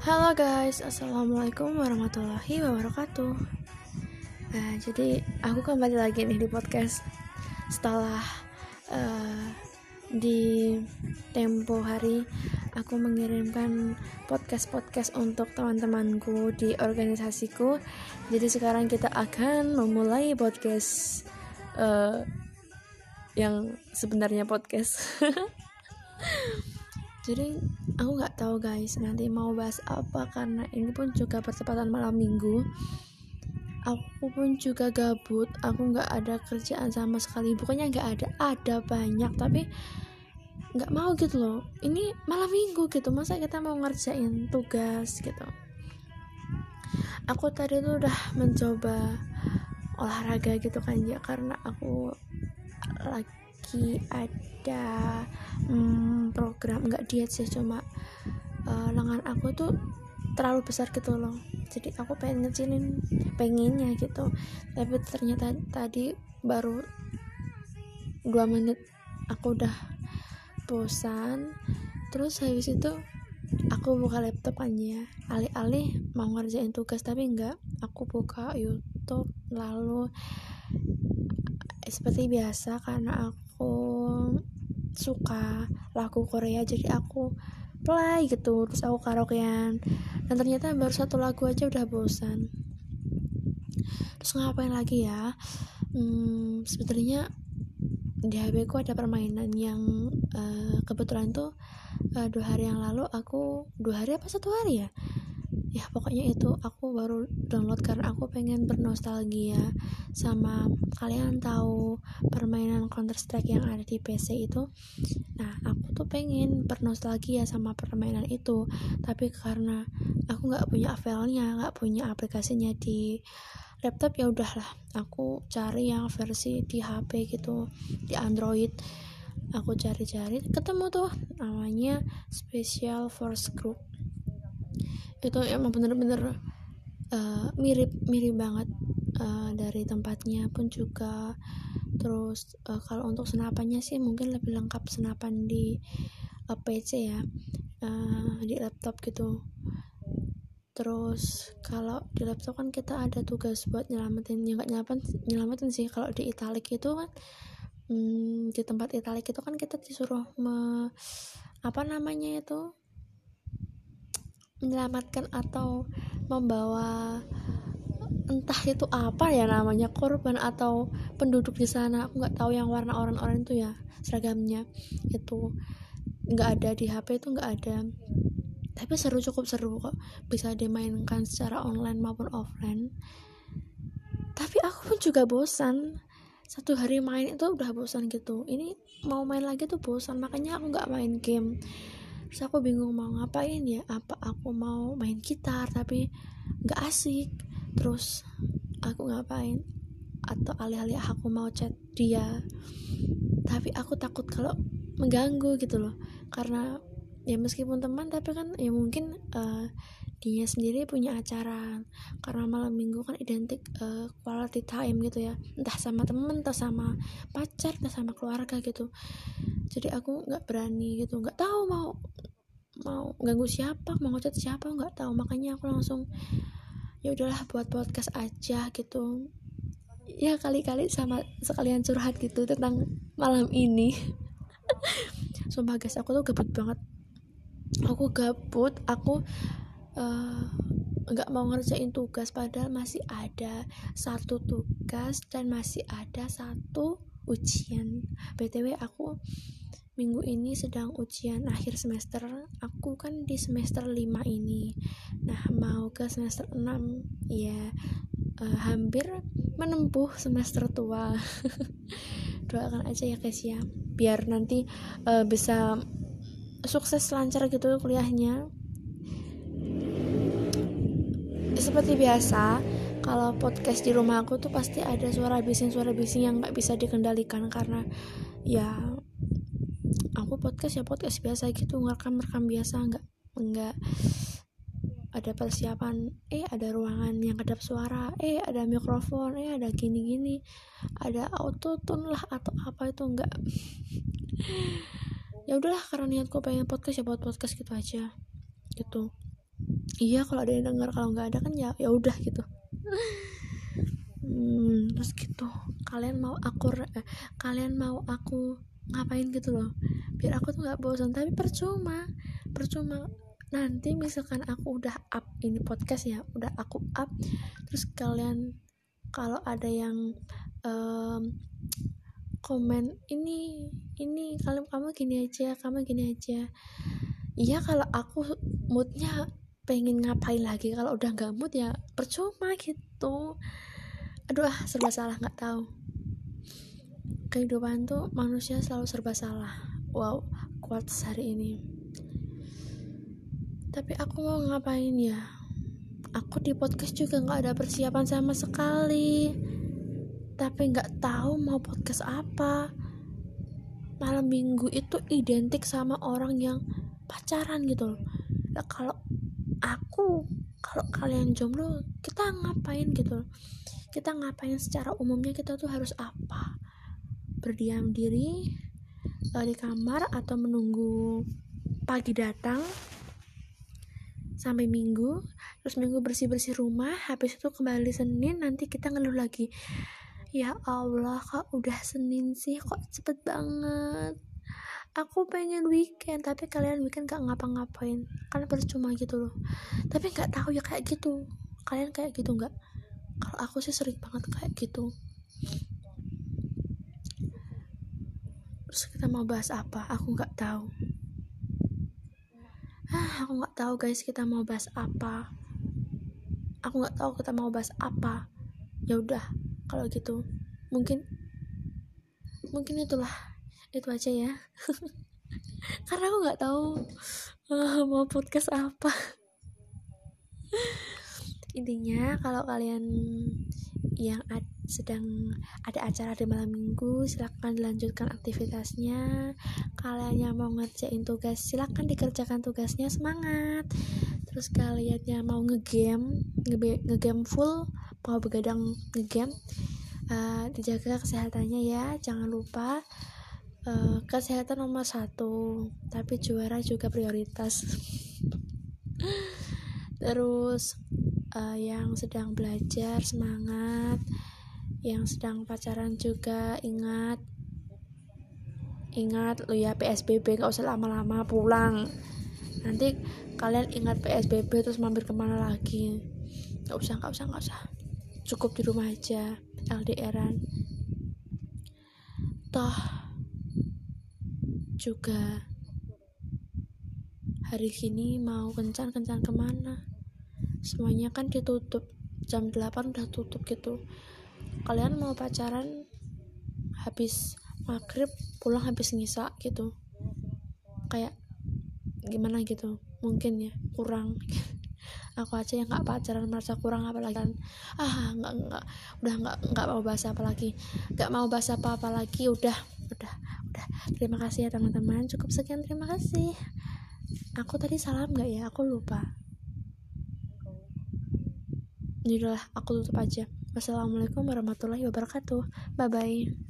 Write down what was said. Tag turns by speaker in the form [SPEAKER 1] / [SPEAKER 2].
[SPEAKER 1] Halo guys, assalamualaikum warahmatullahi wabarakatuh. Nah, jadi aku kembali lagi nih di podcast setelah uh, di tempo hari aku mengirimkan podcast-podcast untuk teman-temanku di organisasiku. Jadi sekarang kita akan memulai podcast uh, yang sebenarnya podcast. jadi aku nggak tahu guys nanti mau bahas apa karena ini pun juga percepatan malam minggu. Aku pun juga gabut aku nggak ada kerjaan sama sekali. Bukannya nggak ada ada banyak tapi nggak mau gitu loh. Ini malam minggu gitu masa kita mau ngerjain tugas gitu? Aku tadi tuh udah mencoba olahraga gitu kan ya karena aku lagi ada hmm, program nggak diet sih cuma uh, lengan aku tuh terlalu besar gitu loh. Jadi aku pengen ngecilin pengennya gitu. Tapi ternyata tadi baru dua menit aku udah bosan. Terus habis itu aku buka laptop ya alih-alih mau ngerjain tugas tapi enggak aku buka YouTube lalu seperti biasa karena aku suka lagu Korea jadi aku play gitu terus aku karaokean. Dan ternyata baru satu lagu aja udah bosan. Terus ngapain lagi ya? Hmm, sebenarnya di HP ku ada permainan yang uh, kebetulan tuh uh, dua hari yang lalu aku dua hari apa satu hari ya ya pokoknya itu aku baru download karena aku pengen bernostalgia sama kalian tahu permainan Counter Strike yang ada di PC itu. Nah aku tuh pengen bernostalgia sama permainan itu tapi karena aku nggak punya filenya nggak punya aplikasinya di laptop ya udahlah aku cari yang versi di HP gitu di Android. Aku cari-cari ketemu tuh namanya Special Force Group itu emang bener-bener uh, mirip mirip banget uh, dari tempatnya pun juga. Terus uh, kalau untuk senapannya sih mungkin lebih lengkap senapan di uh, PC ya uh, di laptop gitu. Terus kalau di laptop kan kita ada tugas buat nyelamatin ya nggak nyelamatin nyelamatin sih. Kalau di italic itu kan hmm, di tempat italic itu kan kita disuruh me, apa namanya itu menyelamatkan atau membawa entah itu apa ya namanya korban atau penduduk di sana. Aku nggak tahu yang warna orang-orang itu ya seragamnya itu nggak ada di HP itu nggak ada. Tapi seru cukup seru kok bisa dimainkan secara online maupun offline. Tapi aku pun juga bosan. Satu hari main itu udah bosan gitu. Ini mau main lagi tuh bosan makanya aku nggak main game terus aku bingung mau ngapain ya apa aku mau main gitar tapi nggak asik. Terus aku ngapain? Atau alih-alih aku mau chat dia tapi aku takut kalau mengganggu gitu loh. Karena ya meskipun teman tapi kan ya mungkin uh, dia sendiri punya acara karena malam minggu kan identik uh, quality time gitu ya. Entah sama temen entah sama pacar entah sama keluarga gitu. Jadi aku nggak berani gitu. Nggak tahu mau mau ganggu siapa mau ngechat siapa nggak tahu. Makanya aku langsung ya udahlah buat podcast aja gitu. Ya kali-kali sama sekalian curhat gitu tentang malam ini. Sumpah guys aku tuh gabut banget. Aku gabut aku nggak uh, mau ngerjain tugas padahal masih ada satu tugas dan masih ada satu ujian. Btw aku minggu ini sedang ujian akhir semester. Aku kan di semester 5 ini. Nah mau ke semester 6 ya uh, hampir menempuh semester tua. Doakan aja ya guys ya. Biar nanti uh, bisa sukses lancar gitu kuliahnya seperti biasa kalau podcast di rumah aku tuh pasti ada suara bising suara bising yang nggak bisa dikendalikan karena ya aku podcast ya podcast biasa gitu ngerekam rekam biasa nggak nggak ada persiapan. Eh ada ruangan yang kedap suara eh ada mikrofon eh ada gini gini ada auto tune lah atau apa itu enggak ya udahlah karena niatku pengen podcast ya buat podcast gitu aja gitu iya kalau ada yang dengar kalau nggak ada kan ya ya udah gitu. Hmm, terus gitu. Kalian mau aku eh, kalian mau aku ngapain gitu loh. Biar aku tuh nggak bosan tapi percuma. Percuma. Nanti misalkan aku udah up ini podcast ya udah aku up terus kalian kalau ada yang um, komen ini ini kalau kamu gini aja kamu gini aja. Iya kalau aku moodnya pengen ngapain lagi kalau udah nggak mood ya percuma gitu. Aduh ah serba salah nggak tahu. Kehidupan tuh manusia selalu serba salah. Wow kuat hari ini. Tapi aku mau ngapain ya? Aku di podcast juga nggak ada persiapan sama sekali. Tapi nggak tahu mau podcast apa. Malam minggu itu identik sama orang yang pacaran gitu loh. Kalau aku kalau kalian jomblo kita ngapain gitu? Kita ngapain secara umumnya kita tuh harus apa? Berdiam diri uh, di kamar atau menunggu pagi datang sampai minggu terus minggu bersih bersih rumah habis itu kembali senin nanti kita ngeluh lagi. Ya allah kak udah senin sih kok cepet banget aku pengen weekend tapi kalian weekend gak ngapa-ngapain. Kan percuma gitu loh. Tapi nggak tahu ya kayak gitu. Kalian kayak gitu nggak kalau aku sih sering banget kayak gitu. Terus kita mau bahas apa? Aku nggak tahu. Ah aku nggak tahu guys kita mau bahas apa. Aku nggak tahu kita mau bahas apa. Ya udah kalau gitu. Mungkin mungkin itulah itu aja ya. Karena aku nggak tahu uh, mau podcast apa. Intinya kalau kalian yang ad, sedang ada acara di malam minggu silahkan dilanjutkan aktivitasnya. Kalian yang mau ngerjain tugas silahkan dikerjakan tugasnya semangat. Terus kalian yang mau ngegame ngegame full mau begadang ngegame uh, dijaga kesehatannya ya. Jangan lupa uh, kesehatan nomor satu tapi juara juga prioritas. Terus uh, yang sedang belajar semangat yang sedang pacaran juga ingat. Ingat lo ya PSBB gak usah lama-lama pulang. Nanti kalian ingat PSBB terus mampir ke mana lagi. Gak usah gak usah gak usah. Cukup di rumah aja LDRan toh juga. Hari ini mau kencan-kencan ke mana? Semuanya kan ditutup. Jam 8 udah tutup gitu. Kalian mau pacaran habis maghrib pulang habis ngisa gitu. Kayak gimana gitu? Mungkin ya kurang. Aku aja yang nggak pacaran merasa kurang apalagi kan. Ah nggak nggak udah nggak nggak mau bahas apa lagi. Nggak mau bahas apa apa lagi udah terima kasih ya teman-teman cukup sekian terima kasih aku tadi salam nggak ya aku lupa Yaudahlah, aku tutup aja. Wassalamualaikum warahmatullahi wabarakatuh. Bye bye.